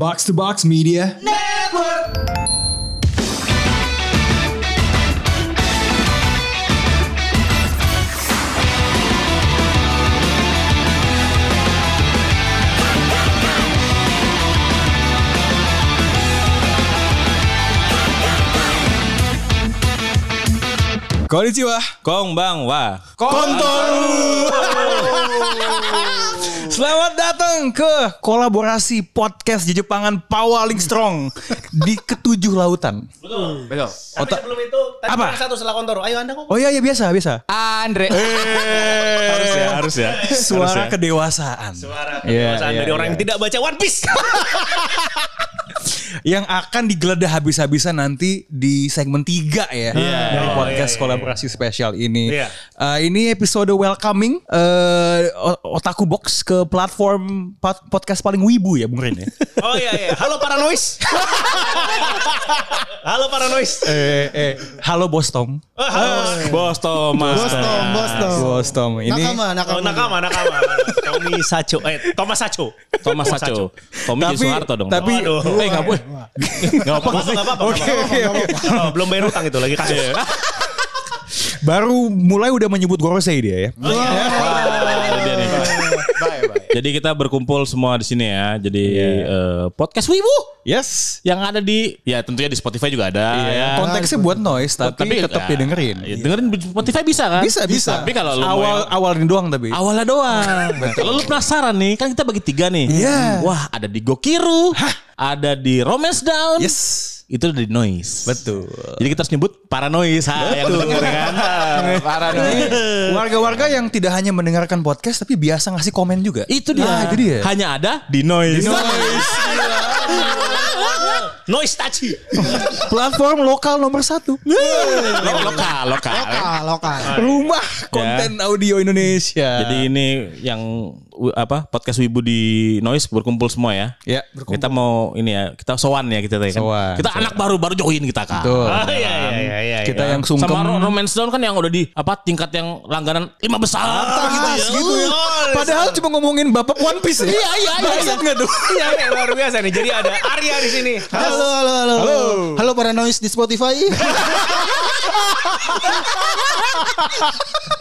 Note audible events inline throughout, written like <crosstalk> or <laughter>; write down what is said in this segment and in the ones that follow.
Box to Box Media. Konnichiwa. Kong Bang Wah. Selamat datang ke kolaborasi podcast di Jepangan paling strong di ketujuh lautan. Betul. Tapi Otak- sebelum itu tadi Apa? satu setelah kontoro. Ayo Anda ngomong. Oh iya iya biasa biasa. Andre. harus ya, harus ya. Suara kedewasaan. Suara Iya, kedewasaan iya, dari orang iya. yang tidak baca One Piece. <laughs> yang akan digeledah habis-habisan nanti di segmen 3 ya dari Oh, podcast iya, iya, kolaborasi spesial ini. Iya. Eh, ini episode welcoming eh, O- Otaku Box ke platform podcast paling wibu ya Bung Rin ya. <laughs> oh iya iya. Halo para noise. <laughs> Halo para noise. eh, eh, halo Bos Tom. Oh, halo. Bos Thomas. Bos Tom, bos Tom. Bos Tom ini Nakama, nakama. Oh, nakama, nakama. Tommy Sacho. Eh, Thomas Sacho. Thomas Sacho. Tommy tapi Soeharto dong. tapi Waduh. eh nggak boleh. Nggak apa-apa Enggak apa-apa. Oke, oke, oke. Oh, belum bayar utang itu lagi kasus. Baru mulai udah menyebut Gorosei dia ya. Wah, itu dia Jadi kita berkumpul semua di sini ya. Jadi eh, podcast Wibu Yes. yang ada di ya tentunya di Spotify juga ada ya. Konteksnya buat noise tapi, tetap ya, didengerin. ya, dengerin di Spotify bisa kan? Bisa bisa. Tapi kalau lu awal yang- awal ini doang tapi. Awalnya doang. <laughs> Kalau lu penasaran nih, kan kita bagi tiga nih. Iya. Wah, ada di Gokiru, ada di Romance Down. Yes. Itu ada di Noise. Betul. Jadi kita harus nyebut paranoid ha, yang denger kan. <laughs> <laughs> Warga-warga yang tidak hanya mendengarkan podcast tapi biasa ngasih komen juga. itu dia. Ah, itu dia. Hanya ada di Noise. Noise <laughs> Tachi. Platform lokal nomor satu. Lo- lokal, lokal. Lokal, lokal. Rumah konten audio Indonesia. Jadi ini yang apa podcast Wibu di Noise berkumpul semua ya. ya Kita mau ini ya, kita sowan ya kita tadi kan. Sowan, kita anak baru baru join kita kan. Betul. Oh iya iya iya iya. Kita iya. yang sungkem. Sama Ro- Romance Down kan yang udah di apa tingkat yang langganan lima besar gitu ya. gitu ya. Padahal cuma ngomongin bapak One Piece ya. Iya iya iya. nggak tuh? Iya, iya, luar biasa nih. Jadi ada Arya di sini. Halo, halo, halo. Halo, halo para noise di Spotify. <laughs>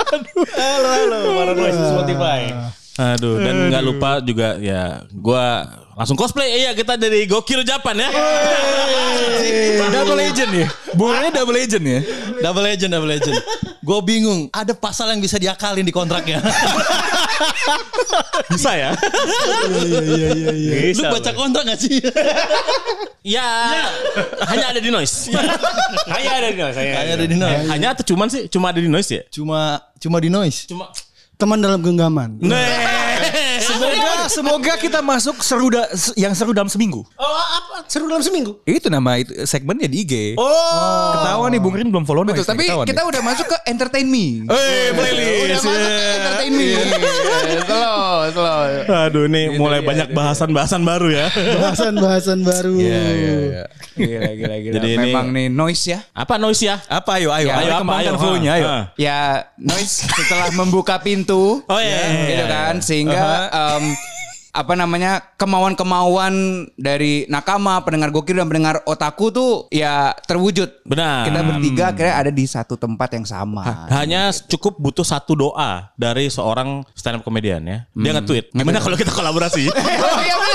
Halo, halo. Para noise di Spotify. Aduh, dan nggak lupa juga ya gua langsung cosplay. Iya, kita dari Gokil Japan ya. Double legend ya. Bornya double legend ya. Double legend, double legend. Gue bingung, ada pasal yang bisa diakalin di kontraknya. <laughs> Bisa ya? Lu Bisa, baca kontrak gak sih? ya, hanya ada di Noise. Hanya ada di saya. Hanya ada di noise. hanya atau cuman sih? Cuma ada di Noise ya? Cuma cuma di noise. Cuma Teman dalam genggaman. Semoga semoga kita masuk seru da- yang seru dalam seminggu. Oh, apa? Seru dalam seminggu? Itu nama itu segmennya di IG. Oh. Ketawa nih Bung Rin belum follow Betul, Noise nih, tapi ketahuan kita nih. udah masuk ke entertain me. Eh, playlist. Udah masuk ke entertain me. Slow, slow. Aduh, ini mulai banyak bahasan-bahasan baru ya. Bahasan-bahasan baru. Iya, iya, iya. Gila, gila, gila. <laughs> Jadi ini- Memang nih noise ya. Apa Noise ya? Apa ayo ayo, Ya, ayo, apa, kembangkan ayo, flow-nya ayo. Ya, noise setelah membuka pintu. Oh iya. gitu kan sehingga Uh-huh. Yeah. Um, <laughs> apa namanya kemauan-kemauan dari nakama pendengar gokil dan pendengar otaku tuh ya terwujud Benar. kita bertiga akhirnya ada di satu tempat yang sama Hanya cukup butuh satu doa dari seorang stand up comedian ya. Dia nge-tweet. Gimana kalau kita kolaborasi? <laughs>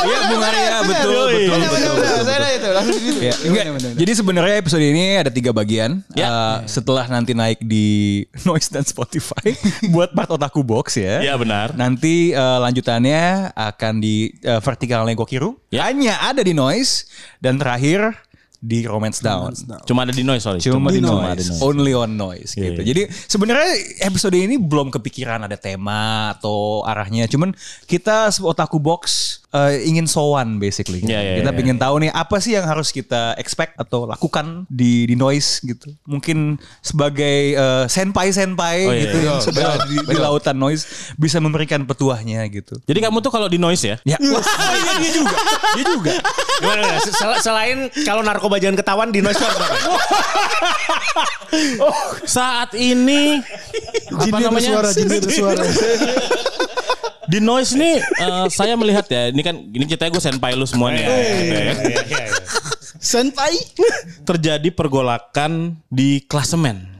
Iya Bung Arya betul Yoi. betul Bener, betul. bener, bener. Saya itu langsung gitu. Ya, enggak. Jadi sebenarnya episode ini ada tiga bagian. Ya. Eh, setelah nanti naik di <laughs> Noise dan Spotify <laughs> buat part otaku box ya. Iya, benar. Nanti eh, lanjutannya akan di uh, vertikalnya Gokiru. Ya. Hanya ada di Noise dan terakhir di Romance Down. Cuma ada di noise sorry. Cuma di Cuma noise. di noise. Only on noise Iya, gitu. iya. Jadi sebenarnya episode ini belum kepikiran ada tema atau arahnya. Cuman kita otaku box eh, ingin sowan basically. Iya, iya, kita iya. ingin tahu nih apa sih yang harus kita expect atau lakukan di di noise gitu. Mungkin sebagai eh, senpai senpai Oh, iya, gitu iya. yang sudah di, di lautan noise bisa memberikan petuahnya gitu. Jadi kamu tuh kalau di noise ya? Ya, wah, iya, dia juga, dia juga. Gimana, gimana? Sel- Selain kalau narkoba jangan ketahuan di noise apa? <laughs> Saat ini apa namanya? bersuara, jinnya bersuara. <laughs> Di noise ini eh, saya melihat ya, ini kan ini ceritanya gue senpai lu semua nih. ya. Senpai. Terjadi pergolakan di klasemen.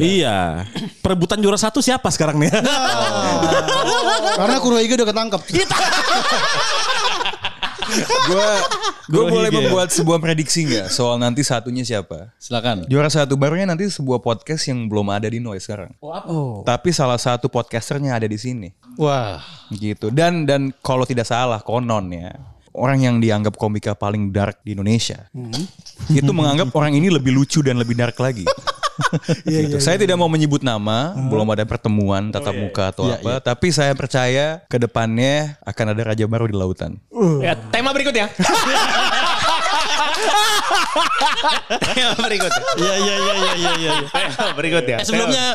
iya. Perebutan juara satu siapa sekarang nih? <laughs> Karena Kurohige udah ketangkep. Gue gue boleh Hige. membuat sebuah prediksi nggak soal nanti satunya siapa? Silakan. Juara satu barunya nanti sebuah podcast yang belum ada di Noise sekarang. Oh, Tapi salah satu podcasternya ada di sini. Wah. Gitu. Dan dan kalau tidak salah konon ya orang yang dianggap komika paling dark di Indonesia itu menganggap orang ini lebih lucu dan lebih dark lagi. <laughs> <laughs> gitu. saya tidak mau menyebut nama, belum ada pertemuan tatap muka atau apa, tapi saya percaya ke depannya akan ada raja baru di lautan. Ya, tema berikutnya. <laughs> tema berikutnya. Iya iya iya iya iya iya. Tema berikutnya. Eh, sebelumnya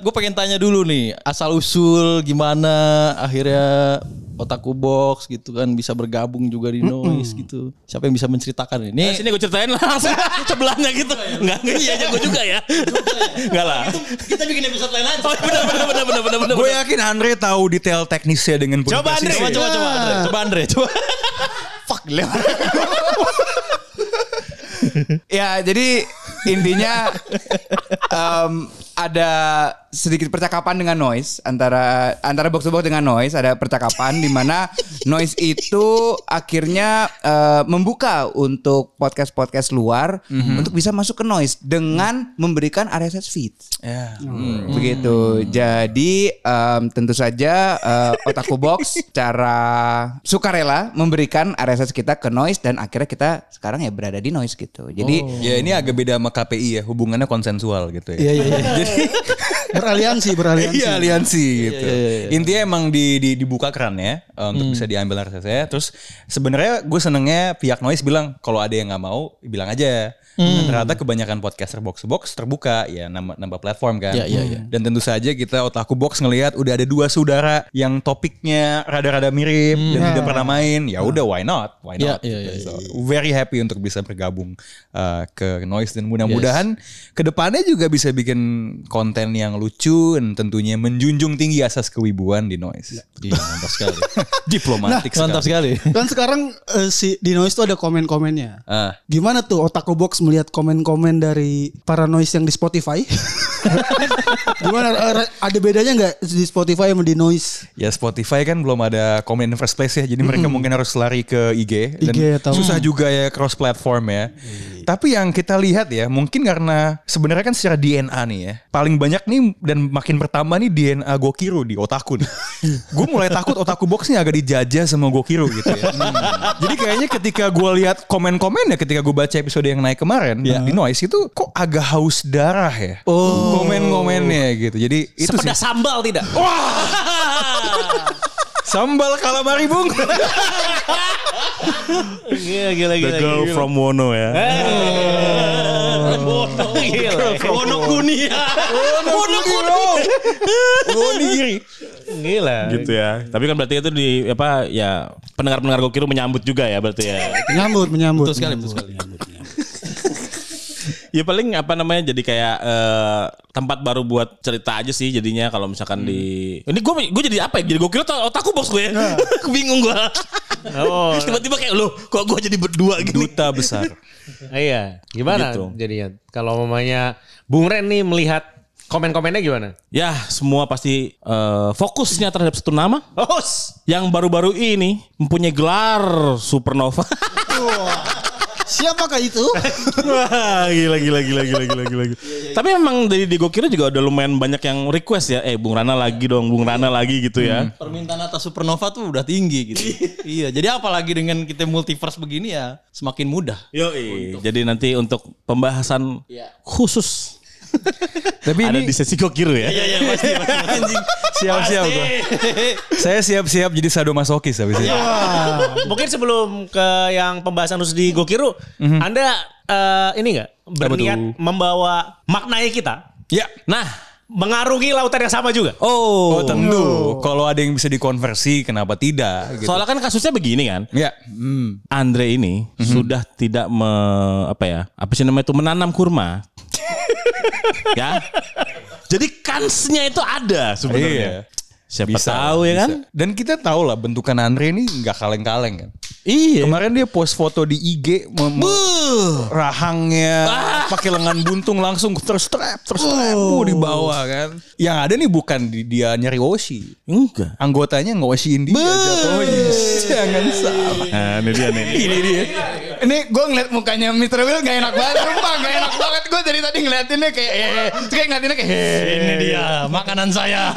gue pengen tanya dulu nih asal usul gimana akhirnya otaku box gitu kan bisa bergabung juga di noise gitu. Siapa yang bisa menceritakan ini? Nah, sini gue ceritain langsung <laughs> sebelahnya gitu. Enggak, enggak iya jago juga ya. Enggak lah. Kita bikin episode lain aja. Oh, benar benar benar benar benar benar. Gue yakin Andre tahu detail teknisnya dengan Coba. Andre. Coba coba coba Andre. Coba Andre coba. <laughs> Fuck lewat. ya jadi intinya <laughs> em, ada sedikit percakapan dengan noise antara antara box to box dengan noise. Ada percakapan di mana <laughs> noise itu akhirnya eh, membuka untuk podcast podcast luar untuk bisa masuk ke noise dengan memberikan RSS feed Ya. begitu. Jadi em, tentu saja eh, otaku box secara sukarela memberikan RSS kita ke noise dan akhirnya kita sekarang ya berada di noise gitu. Jadi Ya ini agak beda sama KPI ya, hubungannya konsensual gitu ya. Iya iya iya. <laughs> <laughs> Jadi beraliansi beraliansi. Iya aliansi gitu. Intinya emang di, di dibuka kerannya uh, untuk bisa diambil RSS-nya. Terus sebenarnya gue senengnya pihak Noise bilang kalau ada yang nggak mau bilang aja. Dan ternyata kebanyakan podcaster box box terbuka ya nambah nambah platform kan. Iya, iya, iya. Dan tentu saja kita otaku box ngelihat udah ada dua saudara yang topiknya rada-rada mirip dan tidak pernah main. Ya udah why not? Why Iya, not? iya, iya, So, very happy untuk bisa bergabung uh, ke Noise dan mudah-mudahan ke depannya juga bisa bikin konten yang lucu dan tentunya menjunjung tinggi asas kewibuan di Noise. Iya, mantap sekali. <laughs> Diplomatik Mantap sekali. sekali. Kan sekarang eh, si di Noise tuh ada komen-komennya. Ah. Gimana tuh Otaku Box melihat komen-komen dari para noise yang di Spotify? <laughs> Gimana eh, ada bedanya nggak di Spotify sama di Noise? Ya Spotify kan belum ada komen in first place ya, jadi mereka mungkin harus lari ke IG dan IG atau- susah juga ya cross platform ya. Tapi yang kita lihat ya, mungkin karena sebenarnya kan secara DNA nih ya, paling banyak nih dan makin pertama nih DNA Gokiro di otaku nih. <laughs> gue mulai takut otaku box nih agak dijajah sama Gokiro gitu ya. Jadi kayaknya ketika gue lihat komen-komen ya, ketika gue baca episode yang naik kemarin di Noise itu kok agak haus darah ya. Komen-komennya gitu. Jadi itu sih. Sepedas sambal tidak? <laughs> Sambal calamari bung. Gila gila The girl from Wono ya. Gila. Wono Kuni. Wono Kuro. Wonigiri. Gila. gitu ya. Tapi kan berarti itu di apa ya pendengar-pendengar Gokiru menyambut juga ya berarti ya. Menyambut, menyambut. Betul sekali, betul sekali. <laughs> Ya paling apa namanya jadi kayak eh, tempat baru buat cerita aja sih jadinya kalau misalkan di ini gue gue jadi apa ya jadi gue kira otakku bos gue ya <laughs> bingung gue Oh. <laughs> tiba-tiba kayak lo kok gue jadi berdua gini Duta besar. Iya. Gimana Gitu. jadinya? Kalau mamanya Bung Ren nih melihat komen-komennya gimana? ya semua pasti eh, fokusnya terhadap satu nama Oh, yang baru-baru ini mempunyai gelar supernova Siapakah itu? Wah, gila gila gila gila gila gila. Tapi memang dari di Gokira juga udah lumayan banyak yang request ya. Eh, Bung Rana lagi dong, Bung Rana lagi gitu ya. Permintaan atas supernova tuh udah tinggi gitu. <laughs> iya, jadi apalagi dengan kita multiverse begini ya semakin mudah. Yo, jadi nanti untuk pembahasan khusus Tapi ada ini di sesi Gokiru ya. Iya, iya, pasti. anjing siap-siap gua. Saya siap-siap jadi sadomasokis habis ini. mungkin sebelum ke yang pembahasan khusus di Gokiru, Anda eh, ini enggak berniat membawa maknanya kita Ya. Nah, mengarungi lautan yang sama juga? Oh, tentu. Kalau ada yang bisa dikonversi, kenapa tidak? Gitu. soalnya kan kasusnya begini kan. Ya. Hmm. Andre ini sudah tidak me, apa ya? Apa sih namanya itu menanam kurma. Ya. Jadi kansnya itu ada sebenarnya. Iya. Siapa tahu ya kan? Dan kita tahu lah bentukan Andre ini nggak kaleng-kaleng kan. Iya. Kemarin dia post foto di IG me- me- rahangnya pakai lengan buntung langsung terus strap terus strap uh, di bawah kan. Yang ada nih bukan di, dia nyari Woshi. Enggak. Anggotanya ngoshiin dia jatuhnya. <laughs> Jangan salah. Nah, ini dia nih. Ini dia. Ini gue ngeliat mukanya Mr. Will gak enak banget Sumpah gak enak banget Gue dari tadi ngeliatinnya kayak eh, Terus kayak ngeliatinnya kayak eh. Ini dia makanan saya.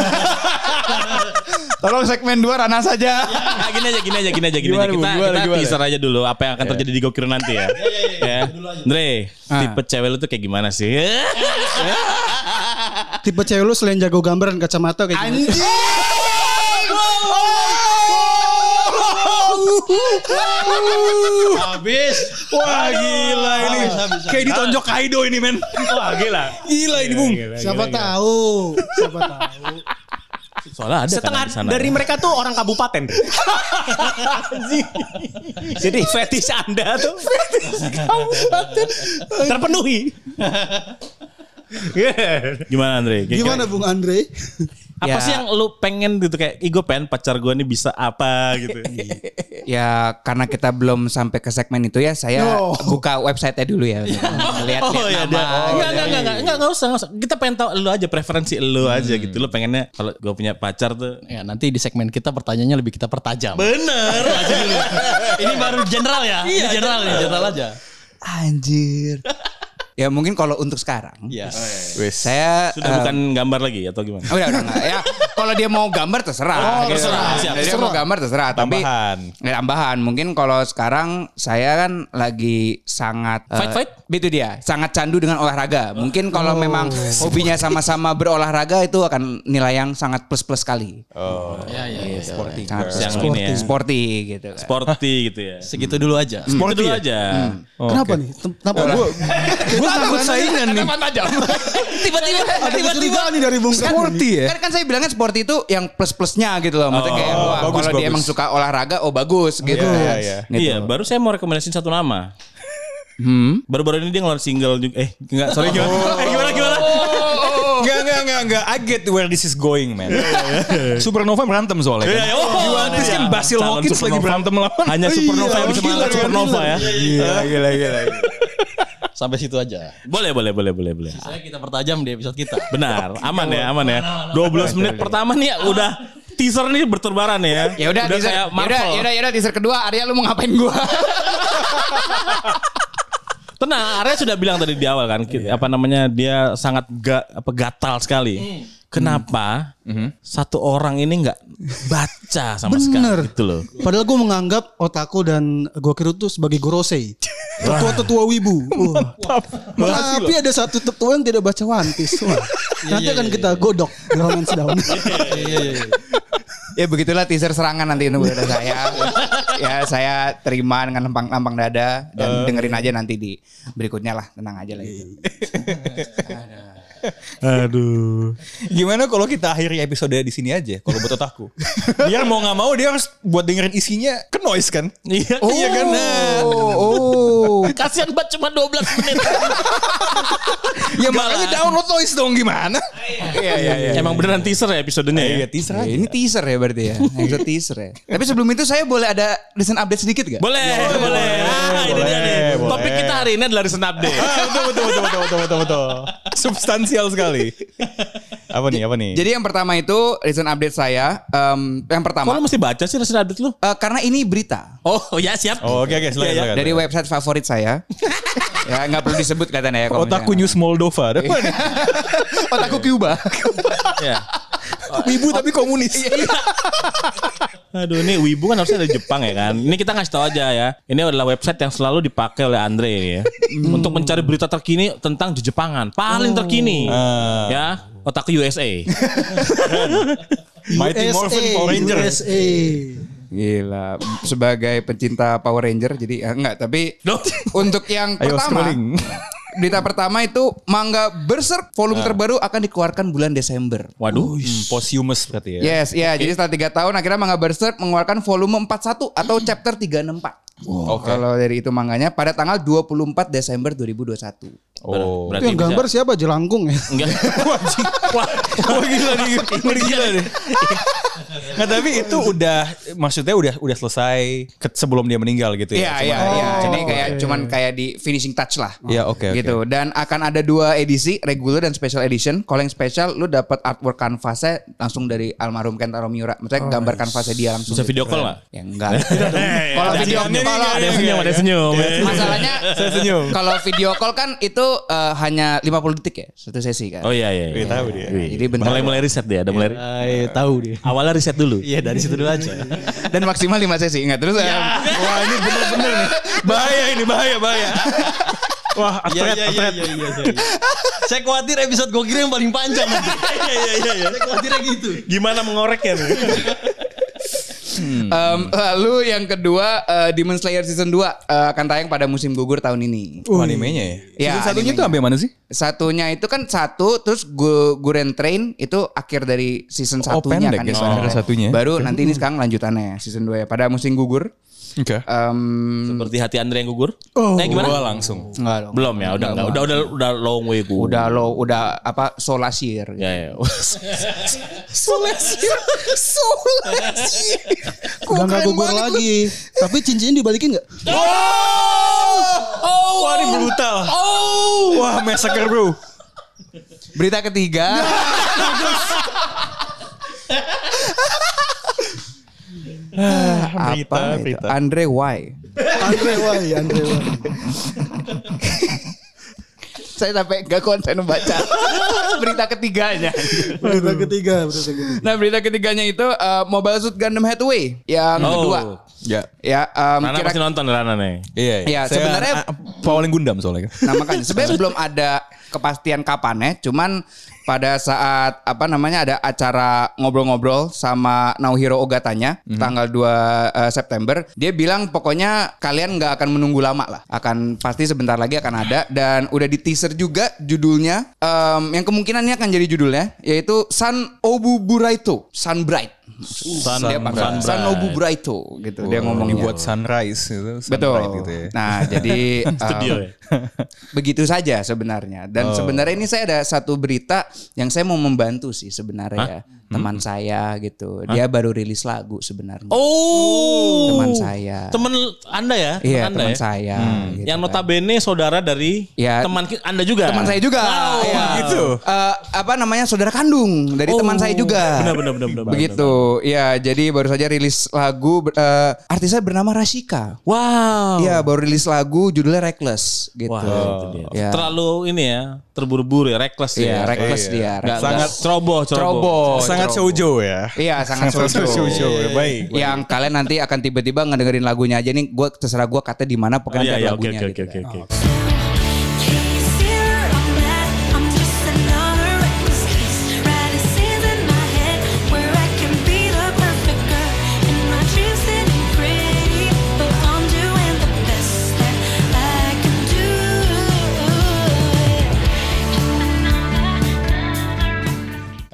<laughs> Tolong segmen 2 Rana saja Nah, gini aja, gini aja, gini aja, gini Gimana, aja. Kita, Gimana, kita gimana? teaser aja dulu apa yang akan terjadi di Gokiro nanti ya. ya. Andre, tipe cewek lu tuh kayak gimana sih? Tipe cewek lu selain jago gambar dan kacamata kayak gimana? Habis. Wah gila ini. Habis, habis, Kayak ditonjok Kaido ini men. Wah gila. Gila ini Bung. Siapa tahu? Siapa tahu? Soalnya ada Setengah kan di sana. dari mereka tuh orang kabupaten. <laughs> Jadi fetish Anda tuh terpenuhi. <laughs> Gimana Andre? Kayak- Gimana Bung Andre? Apa Ya. sih yang lu pengen gitu kayak, ih gue pengen pacar gue nih bisa apa gitu. <laughs> Ya karena kita belum sampai ke segmen itu ya Saya No. buka website-nya dulu ya Lihat-lihat <laughs> Oh iya nama dia. Enggak, gitu. enggak, enggak, enggak, enggak, enggak usah, enggak usah. Kita pengen tahu lu aja preferensi lu aja gitu. Lu pengennya kalau gue punya pacar tuh Ya nanti di segmen kita pertanyaannya lebih kita pertajam. Bener. <laughs> Ini baru general ya. Ini general nih, general aja. Anjir Ya mungkin kalau untuk sekarang Iya. Saya Sudah eh, bukan gambar lagi atau gimana? Oh, udah udah enggak. Ya, kalau dia mau gambar terserah. Oh, gitu. terserah, siap. Dia mau gambar terserah, tapi Tambahan. Ya, tambahan. Mungkin kalau sekarang saya kan lagi sangat eh, Fight, fight? Itu dia, sangat candu dengan olahraga. Mungkin kalau memang hobinya sama-sama berolahraga itu akan nilai yang sangat plus-plus sekali. Oh. Ya, ya, ya. Sporty Sangat girl. Yang sporty, ini ya. sporty gitu. kan. Sporty gitu ya. Segitu dulu aja. Sporty dulu aja. Kenapa nih? Tem- Kenapa? Gue <laughs> Gue takut saingan nih. <laughs> Tiba-tiba ada kecurigaan nih dari Bung Sporty ya. Kan kan saya bilangnya sporty itu yang plus-plusnya gitu loh. Maksudnya kayak wah, bagus, kalau dia emang suka olahraga oh bagus gitu. Iya, iya. Gitu. Iya, baru saya mau rekomendasiin satu nama. Hmm. Baru-baru ini dia ngeluarin single juga. Eh, enggak, sorry gimana? <laughs> Eh, gimana gimana? Enggak, enggak, enggak, enggak. I get where this is going, man. <laughs> Supernova berantem soalnya kan. Iya, iya. Oh, Di One Piece kan iya. Basil Hawkins lagi berantem lawan. Hanya Supernova yang bisa gila, Supernova ya. Gila, gila, gila. Sampai situ aja. Boleh, boleh, boleh, boleh, boleh. Saya kita pertajam di episode kita. Benar, aman ya, aman ya. 12 menit pertama nih ya udah teaser nih berterbaran ya. Ya udah, teaser, kayak ya udah, ya udah, ya udah, teaser kedua. Arya lu mau ngapain gua? <laughs> Tenang, Arya sudah bilang tadi di awal kan, ki- apa namanya dia sangat ga, apa gatal sekali. Kenapa satu orang ini nggak baca sama Bener. sekali gitu loh. Padahal gue menganggap otaku dan Gokiru tuh sebagai gorosei. Tetua-tetua wibu. Wah. Tapi ada satu tetua yang tidak baca One Piece. Wah. Nanti akan kita godok di Romance Down. <laughs> ya begitulah teaser serangan nanti untuk dada saya. ya saya terima dengan lempang-lempang dada dan dengerin aja nanti di berikutnya lah. Tenang aja lah itu. Aduh. Gimana kalau kita akhiri episode di sini aja kalau buat otakku. Biar <laughs> mau nggak mau dia harus buat dengerin isinya ke noise kan. Iya. Iya kan. Nah. Oh, Kasihan banget cuma 12 menit. <laughs> Ya makanya download noise dong gimana? Iya iya iya. Emang beneran teaser ya episodenya ya? Iya teaser Ya, aja. ini teaser ya berarti ya. <laughs> Episode teaser ya. Tapi sebelum itu saya boleh ada recent update sedikit gak? Boleh, boleh. Ah, ini dia nih. boleh. Topik kita hari ini adalah recent update. Ah, betul, betul, betul, betul, betul, betul, betul. Substansial sekali. Apa nih, apa nih? Jadi yang pertama itu recent update saya. em, yang Kok pertama. lu mesti baca sih recent update lu? eh, karena ini berita. Oh ya siap. Oh, oke, oke, silakan, Iya, iya. silakan. Dari website favorit saya. <laughs> ya nggak perlu disebut katanya ya. Otaku misalnya. News Moldova. Ada apa nih? <laughs> Otaku Cuba. Ya. <laughs> Wibu tapi komunis. Aduh ini Wibu kan harusnya dari Jepang ya kan. Ini kita ngasih tahu aja ya. Ini adalah website yang selalu dipakai oleh Andre ini ya. Untuk mencari berita terkini tentang Jepangan. Paling terkini. Ah. Ya. Otaku USA. <laughs> Mighty Morphin Power Ranger. USA. Gila, sebagai pencinta Power Ranger jadi eh, enggak, tapi <laughs> Loh. untuk yang Ayo pertama. <laughs> berita pertama itu manga Berserk volume terbaru akan dikeluarkan bulan Desember. Waduh. Hmm, posthumous berarti ya. Yes, ya. Jadi setelah tiga tahun akhirnya manga Berserk mengeluarkan volume 41 atau chapter 364. Oke. Kalau dari itu manganya pada tanggal 24 Desember 2021. Oh. Itu yang gambar siapa? Jelangkung ya? Enggak. <laughs> Wah, Wah gila nih. Gila nih. Nggak, tapi itu udah maksudnya udah udah selesai ke- sebelum dia meninggal gitu Iya ya. iya Cuma- iya. Jadi kayak cuman kayak di finishing touch lah. Iya, oke, oke. Gitu. Dan akan ada dua edisi, regular dan special edition. Kalau yang special lu dapat artwork kanvasnya langsung dari almarhum Kentaro Miura. Maksudnya gambar kanvasnya dia langsung. Bisa gitu. video call nggak? Ya enggak. <laughs> kalau video kalau Ada senyum, ada senyum. masalahnya kalau video call kan itu eh, hanya 50 detik ya satu sesi kan. Oh iya iya. iya. tahu dia. Jadi bentar. mulai mulai riset dia, ada mulai. Eh, tahu dia. Awalnya riset dulu. Iya dari situ dulu aja. <laughs> Dan maksimal 5 sesi. Enggak terus eh, wah ini bener-bener nih. Bahaya ini bahaya bahaya. Wah, Iya atret, iya iya atret. iya iya. iya. Saya khawatir episode gue kira yang paling panjang. Iya iya iya. iya. Saya khawatirnya gitu. Gimana mengoreknya nih? Em, lalu yang kedua eh, Demon Slayer season 2 eh, akan tayang pada musim gugur tahun ini. Oh, animenya ya. Ya, Season satunya animenya. tuh sampai mana sih? Satunya itu kan satu terus Gu- Guren Train itu akhir dari season Oh, satunya pendek kan ya, sebenarnya satunya. Baru nanti ini sekarang lanjutannya season 2 ya pada musim gugur. Oke. Em, Seperti hati Andre yang gugur? Oh. Nah, gimana? Gua langsung. enggak dong. Belum ya, udah enggak. Udah udah udah long way gue. Udah lo udah apa solasir. Ya ya. <laughs> Solasir. Solasir. Udah nggak gugur lagi. Tapi cincinnya dibalikin nggak? Wah, ini brutal. Oh. Wah, massacre bro. Berita ketiga. <laughs> <laughs> apa itu? Andre Y. Andre why, Andre why. Saya sampai gak konsen membaca berita ketiganya. Berita ketiga, berita ketiga. Nah berita ketiganya itu uh, Mobile Suit Gundam Hathaway yang kedua. Ya. Ya, um, Nana kira pasti nonton Rana nih. Iya, Iya, Saya, sebenarnya- paling Gundam soalnya kan. Nah makanya sebenarnya <laughs> belum ada kepastian kapannya, cuman pada saat apa namanya ada acara ngobrol-ngobrol sama Naohiro Ogatanya tanggal 2 eh, September, dia bilang pokoknya kalian nggak akan menunggu lama lah, akan pasti sebentar lagi akan ada dan udah di teaser juga judulnya em, yang kemungkinan ini akan jadi judulnya yaitu Sun Obu Buraito, Sunbright. Sun, Dia pakai Sun Obu Buraito gitu dia ngomongnya. Ini buat sunrise gitu. Betul. sunrise Gitu ya. Nah, <laughs> jadi Studio um, ya? <laughs> begitu saja sebenarnya. Dan sebenarnya ini saya ada satu berita yang saya mau membantu sih sebenarnya ya. Teman saya gitu. Dia baru rilis lagu sebenarnya. Oh. Teman saya. Temen Anda ya? Iya, anda teman ya? saya. gitu Yang kan. notabene saudara dari Ya. teman Anda juga. teman saya juga. Wow, Iya. gitu. Eh, apa namanya saudara kandung dari teman saya juga. Benar benar benar benar. Begitu. Ya, jadi baru saja rilis lagu eh, artisnya bernama Rashika. Wow. Iya, baru rilis lagu judulnya Reckless gitu. Dia. Ya. Terlalu ini ya, terburu-buru ya, reckless Iya, ya. reckless dia. Nggak- reckless. nggak ceroboh, ceroboh. Sangat ceroboh. shoujo ya. Iya <laughs> sangat shoujo. shoujo. Baik. Yang kalian nanti akan tiba-tiba ngedengerin lagunya aja nih. Gue terserah gue kata di mana Oh, pokoknya iya, ada iya, oke lagunya oke gitu. oke oke. Can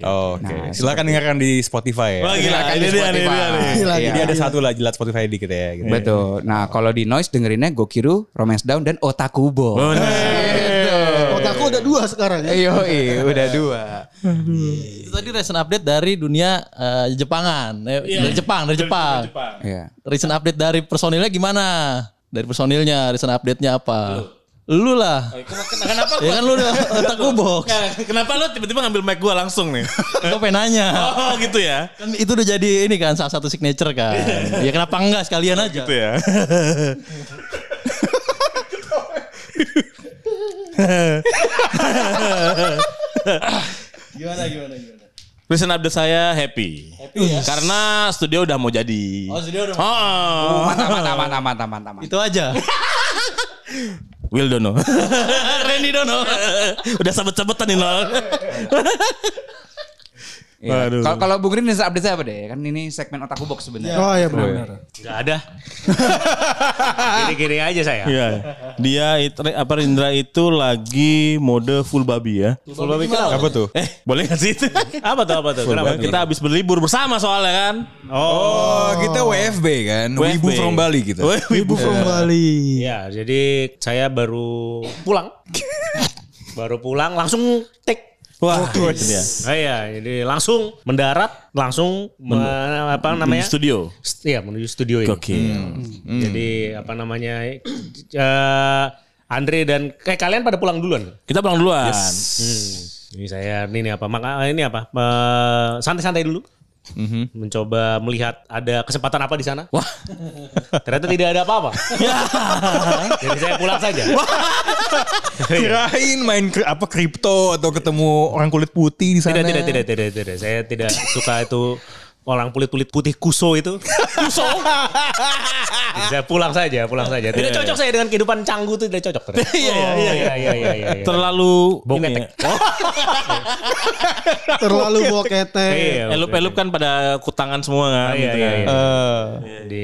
Oke. Nah, Silakan dengarkan di Spotify ya. Wah, gila, Silakan ini di dia, ini Spotify. dia. Gila, Iya. Jadi ada satu lah jelas Spotify dikit ya. Gitu. Betul. Nah kalau di noise dengerinnya Gokiru, Romance Down dan Otakubo. Oh, nah. Otakku udah dua sekarang ya. Iyo, udah dua. Itu tadi recent update dari dunia eh, Jepangan. Eh, Dari Jepang, dari Jepang. Iya. Recent update dari personilnya gimana? Dari personilnya, recent update-nya apa? Lu lah. Kenapa? Ya kan lu udah otakku box. Kenapa lu tiba-tiba ngambil mic gua langsung nih? <laughs> Gue pengen nanya. Oh, gitu ya. Kan itu udah jadi ini kan salah satu signature kan. ya kenapa enggak sekalian aja? Gitu ya. Gimana gimana gimana? Recent update saya happy. Karena studio udah mau jadi. Oh, studio udah Oh. Mantap, mantap, mantap, mantap, mantap. mantap. Itu aja. <laughs> Will Dono. <laughs> Randy Dono. <laughs> udah sabet-sabetan nih lo. <laughs> Iya. Kalau kalau Bung Rin bisa update saya apa deh? Kan ini segmen Otaku Box sebenarnya. Oh iya benar. Gak ada. <laughs> Gini-gini aja saya. Iya. Dia itu, apa Indra itu lagi mode full babi ya. Full babi kenapa? Apa tuh? Eh, boleh gak sih itu? <laughs> Apa tuh apa tuh? Kenapa? Kita habis berlibur bersama soalnya kan. Oh, kita WFB kan. Wibu WFB. from Bali gitu. Wibu From Bali. Ya, jadi saya baru pulang. <laughs> baru pulang langsung take Wah, itu dia. Oh iya, jadi langsung mendarat, langsung me- apa namanya? Di studio. St- Iya, menuju studio ini. Oke. Jadi apa namanya? eh, Andre dan kayak kalian pada pulang duluan. Kita pulang duluan. Hmm. Ini saya ini, ini apa? Maka ini apa? Eh, Santai-santai dulu. Mencoba melihat ada kesempatan apa di sana. Wah. <laughs> Ternyata tidak ada apa-apa. <laughs> Jadi saya pulang saja. Kirain main kri- apa kripto atau ketemu orang kulit putih di sana. Tidak, tidak, tidak, tidak, tidak. Saya tidak suka itu orang kulit-kulit putih kuso itu. <laughs> Kuso. saya pulang saja, pulang saja. Tidak cocok saya dengan kehidupan canggu itu tidak cocok. ternyata. <laughs> Iya, iya, Oh, iya. iya, iya, iya, iya. Terlalu ya. <laughs> Terlalu bokete. Iya, Elup-elup kan pada kutangan semua kan. Oh, iya, gitu iya, kan. iya. Di,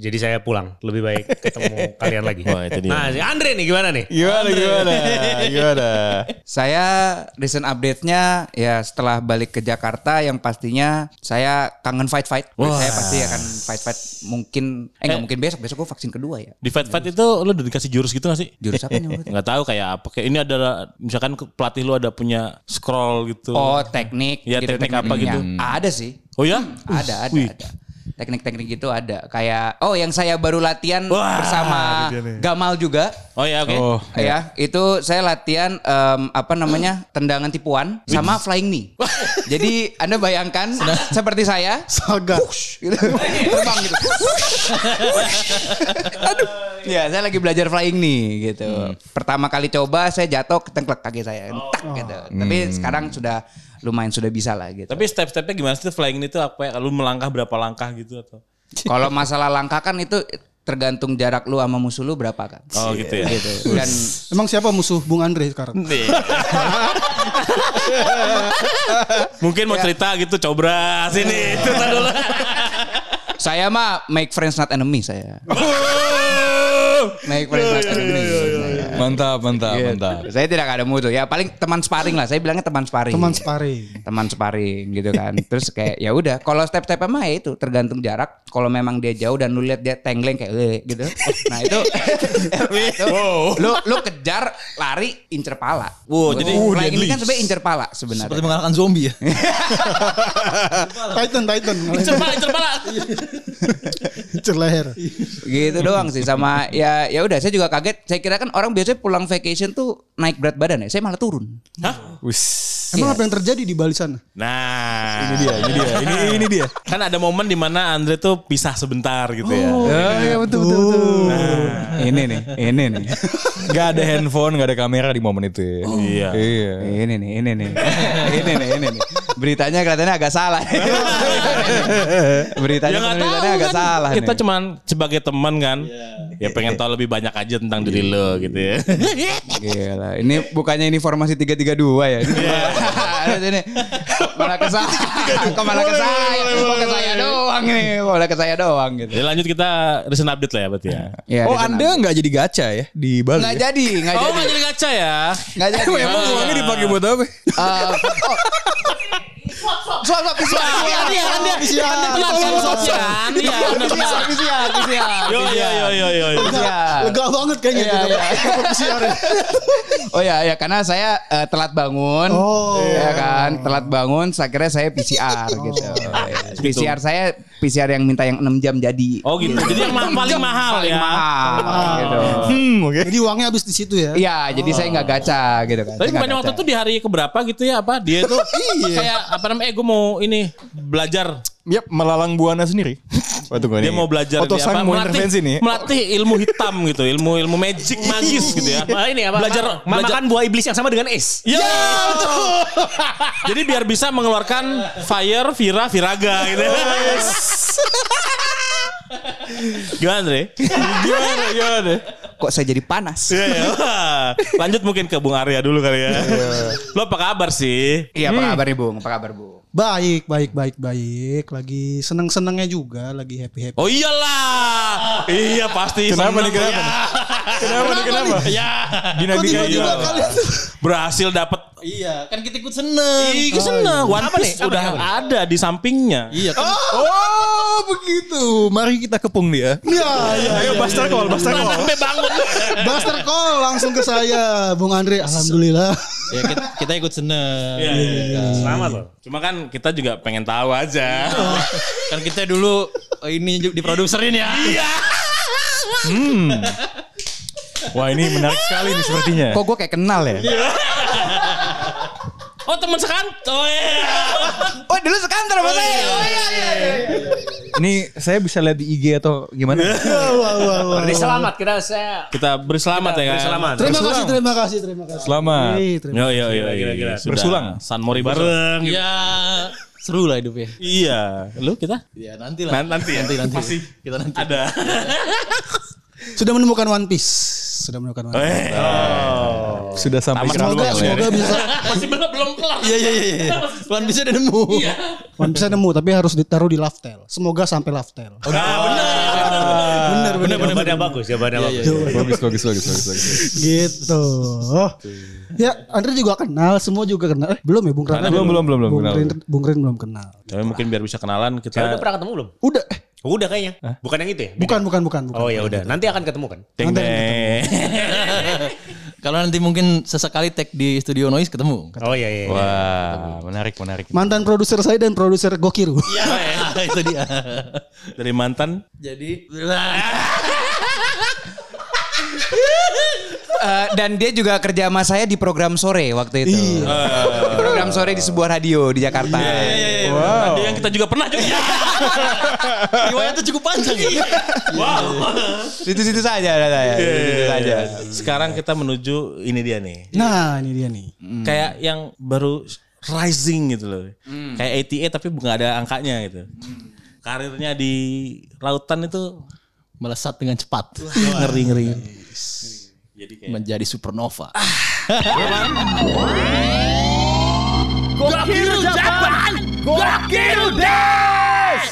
jadi saya pulang. Lebih baik ketemu <laughs> kalian lagi. Wah, itu dia. Nah, si Andre nih gimana nih? Gimana, gimana, <laughs> gimana? Saya recent update-nya ya setelah balik ke Jakarta yang pastinya saya kangen fight-fight. Saya pasti akan fight-fight mungkin eh nggak mungkin besok, besok gue vaksin kedua ya. Di fight fight itu lu udah dikasih jurus gitu gak sih? Jurus apa nih? <laughs> Nggak tahu kayak apa. Kayak ini ada misalkan pelatih lu ada punya scroll gitu. Oh, teknik Ya, teknik apa tekniknya. gitu. Ada sih. Oh ya? Ada, ada, Wih. ada. Teknik-teknik gitu ada. Kayak oh yang saya baru latihan Wah, bersama Gamal juga. Oh ya oke. Oh, Ya, itu saya latihan em, apa namanya tendangan tipuan sama flying knee. Jadi anda bayangkan <laughs> seperti saya, Saga. gitu, terbang gitu. Aduh. Ya, saya lagi belajar flying knee gitu. Pertama kali coba saya jatuh ketengklek kaki saya, entak gitu. Tapi sekarang sudah lumayan sudah bisa lah gitu. Tapi step-stepnya gimana sih flying itu apa ya? Lu melangkah berapa langkah gitu atau? Kalau masalah langkah kan itu tergantung jarak lu sama musuh lu berapa kan. Oh gitu ya. Gitu. Dan Emang siapa musuh Bung Andre sekarang? Mungkin mau cerita gitu cobra sini itu dulu. saya mah make friends not enemy saya. make friends not enemy. Mantap, mantap, Gitu. mantap. Saya tidak ada musuh ya paling teman sparring lah. Saya bilangnya teman sparring. Teman sparring. teman sparring gitu kan. Terus kayak ya udah, kalau step-step mah ya itu tergantung jarak. Kalau memang dia jauh dan lu lihat dia tengleng kayak "Eh," gitu. Nah, itu, <laughs> itu lu lu kejar, lari, incer pala. Wow, jadi Flying ini kan sebenarnya incer pala Seperti sebenarnya. mengalahkan zombie ya. <laughs> Titan, Titan. Cepat, cepat. Incer leher. Gitu doang sih sama ya ya udah saya juga kaget. Saya kira kan orang biasanya pulang vacation tuh naik berat badan ya. Saya malah turun. Hah? Emang apa yang terjadi di Bali sana? Nah, Ini dia, ini dia, ini ini dia. kan ada momen di mana Andre tuh pisah sebentar gitu ya. Oh, iya betul betul betul. Ini nih, ini nih. Gak ada handphone, gak ada kamera di momen itu. ya. Iya. Iya. Ini nih, ini nih. ini nih, ini nih. Beritanya kelihatannya agak salah. <laughs> Beritanya Ya nggak tahu agak kan. salah Kita nih. cuman sebagai teman kan. Ya pengen tahu lebih banyak aja tentang diri lo gitu ya. Gila, ini bukannya ini formasi 332 ya. Ini Ada ini malah ke saya. Kok malah ke saya? Kok ke saya doang nih? Kok malah ke saya doang gitu. Jadi lanjut kita recent update lah ya berarti ya. Ya, Oh anda nggak jadi gacha ya di Bali? Nggak ya? jadi, nggak Oh jadi. nggak jadi gacha ya? Nggak jadi. Emang uangnya dipakai buat apa? Eh, oh. Swap, swap, PCR. Anda, Anda, Anda pelaku sofian. Iya, Anda PCR, PCR, PCR. Yo yo yo yo yo. Lega banget kayaknya Iya, kita iya. dapat PCR ya. Oh ya, ya karena saya eh, telat bangun. Oh. Ya kan, telat bangun, akhirnya saya PCR gitu. PCR saya PCR yang minta yang 6 jam jadi. Oh gitu. Jadi yang ma- paling mahal Paling ya. mahal gitu. Hmm, oke. Jadi uangnya habis di situ ya. Iya, jadi saya nggak gacha gitu kan. Tapi bukannya waktu itu di hari keberapa gitu ya apa? Dia tuh <laughs> kayak apa namanya? Eh gue mau ini belajar. Yap, melalang buana sendiri. Waktu gue Dia mau belajar dia apa? mau intervensi nih. melatih ilmu hitam gitu, ilmu ilmu magic magis gitu ya. Ma- ini apa? Belajar ma- belajar makan buah iblis yang sama dengan es. Ya, <laughs> betul. Jadi biar bisa mengeluarkan fire, vira, viraga gitu. Gimana Andre? Gimana, gimana? Kok saya jadi panas? Iya, iya. Lanjut mungkin ke Bung Arya dulu kali ya. Lo apa kabar sih? Iya, apa kabar nih, Bung? Apa kabar, Bu? Baik, baik, baik, baik. Lagi seneng-senengnya juga, lagi happy-happy. Oh iyalah. Iya pasti. Kenapa nih, kenapa nih? Kenapa nih, kenapa? Ya. Dinamika tiba-tiba iya. kalian? Berhasil dapat Iya, kan kita ikut seneng. Ih, seneng. One Apa Piece nih? Apa udah? Apa ada di sampingnya. Iya kan. Oh, begitu. Mari kita kepung dia. Iya, iya. Ayo, Buster Call, Buster Call. Sampai bangun. <laughs> Buster call langsung ke saya, Bung Andre. Alhamdulillah. <laughs> Ya, kita, kita ikut seneng. Selamat loh. Cuma kan kita juga pengen tahu aja. Kan kita dulu eh, ini di produserin ya. Wah ini menarik sekali nih sepertinya. Kok gue kayak kenal ya? Oh teman sekantor. Oh iya. Oh dulu sekantor sama saya. Oh iya iya. iya. Ini saya bisa lihat di IG atau gimana? Berarti selamat kita saya Kita beri selamat ya kan. beri selamat. Terima kasih, terima kasih, terima kasih. Selamat. Hei, terima Yo yo yo. Bersulang. San Mori bareng. Ya seru lah hidupnya. Iya. Lu kita? Ya nanti lah. Nanti, nanti ya. nanti, nanti. Pasti Kita nanti. ada. <laughs> Sudah menemukan One Piece. Sudah menemukan One Piece. Sudah sampai Tamat ke Semoga, ya. semoga bisa <laughs> Masih belum belum kelar. Iya iya iya. iya. Tuhan bisa udah nemu. One Piece nemu tapi harus ditaruh di Laftel. Semoga sampai Laftel. benar benar benar jawabannya bagus jawabannya bagus. Bagus, bagus, bagus, bagus, bagus. gitu. Ya, Andre juga kenal, semua juga kenal. Eh, belum ya Bung Rana? Belum, belum, belum, belum Bung kenal. Rin, Bung Rin belum kenal. Tapi mungkin biar bisa kenalan kita udah pernah ketemu belum? Udah, eh, Udah kayaknya. Bukan yang itu ya? Bukan, bukan, bukan, bukan. Oh ya udah, nanti akan ketemu kan? deng deng. <laughs> Kalau nanti mungkin sesekali tag di studio noise ketemu. Oh iya iya. iya. Wah, menarik, menarik. Mantan produser saya dan produser Gokiru. <laughs> Iya <laughs> itu dia. Dari mantan Jadi <laughs> Eh, dan dia juga kerja sama saya di program sore waktu itu. Di program sore di sebuah radio di Jakarta. Wow. Ada yang kita juga pernah juga. <laughs> riwayatnya cukup panjang ya. Situ-situ saja ada saya. Situ-situ saja. Sekarang kita menuju ini dia nih. Nah, ini dia nih. Kayak yang baru rising gitu loh. Kayak ATA tapi bukan ada angkanya gitu. Karirnya di lautan itu Melesat dengan cepat. ngeri ngeri. Jadi kayak... menjadi supernova. Ah. Gokil Japan! Gokil Des!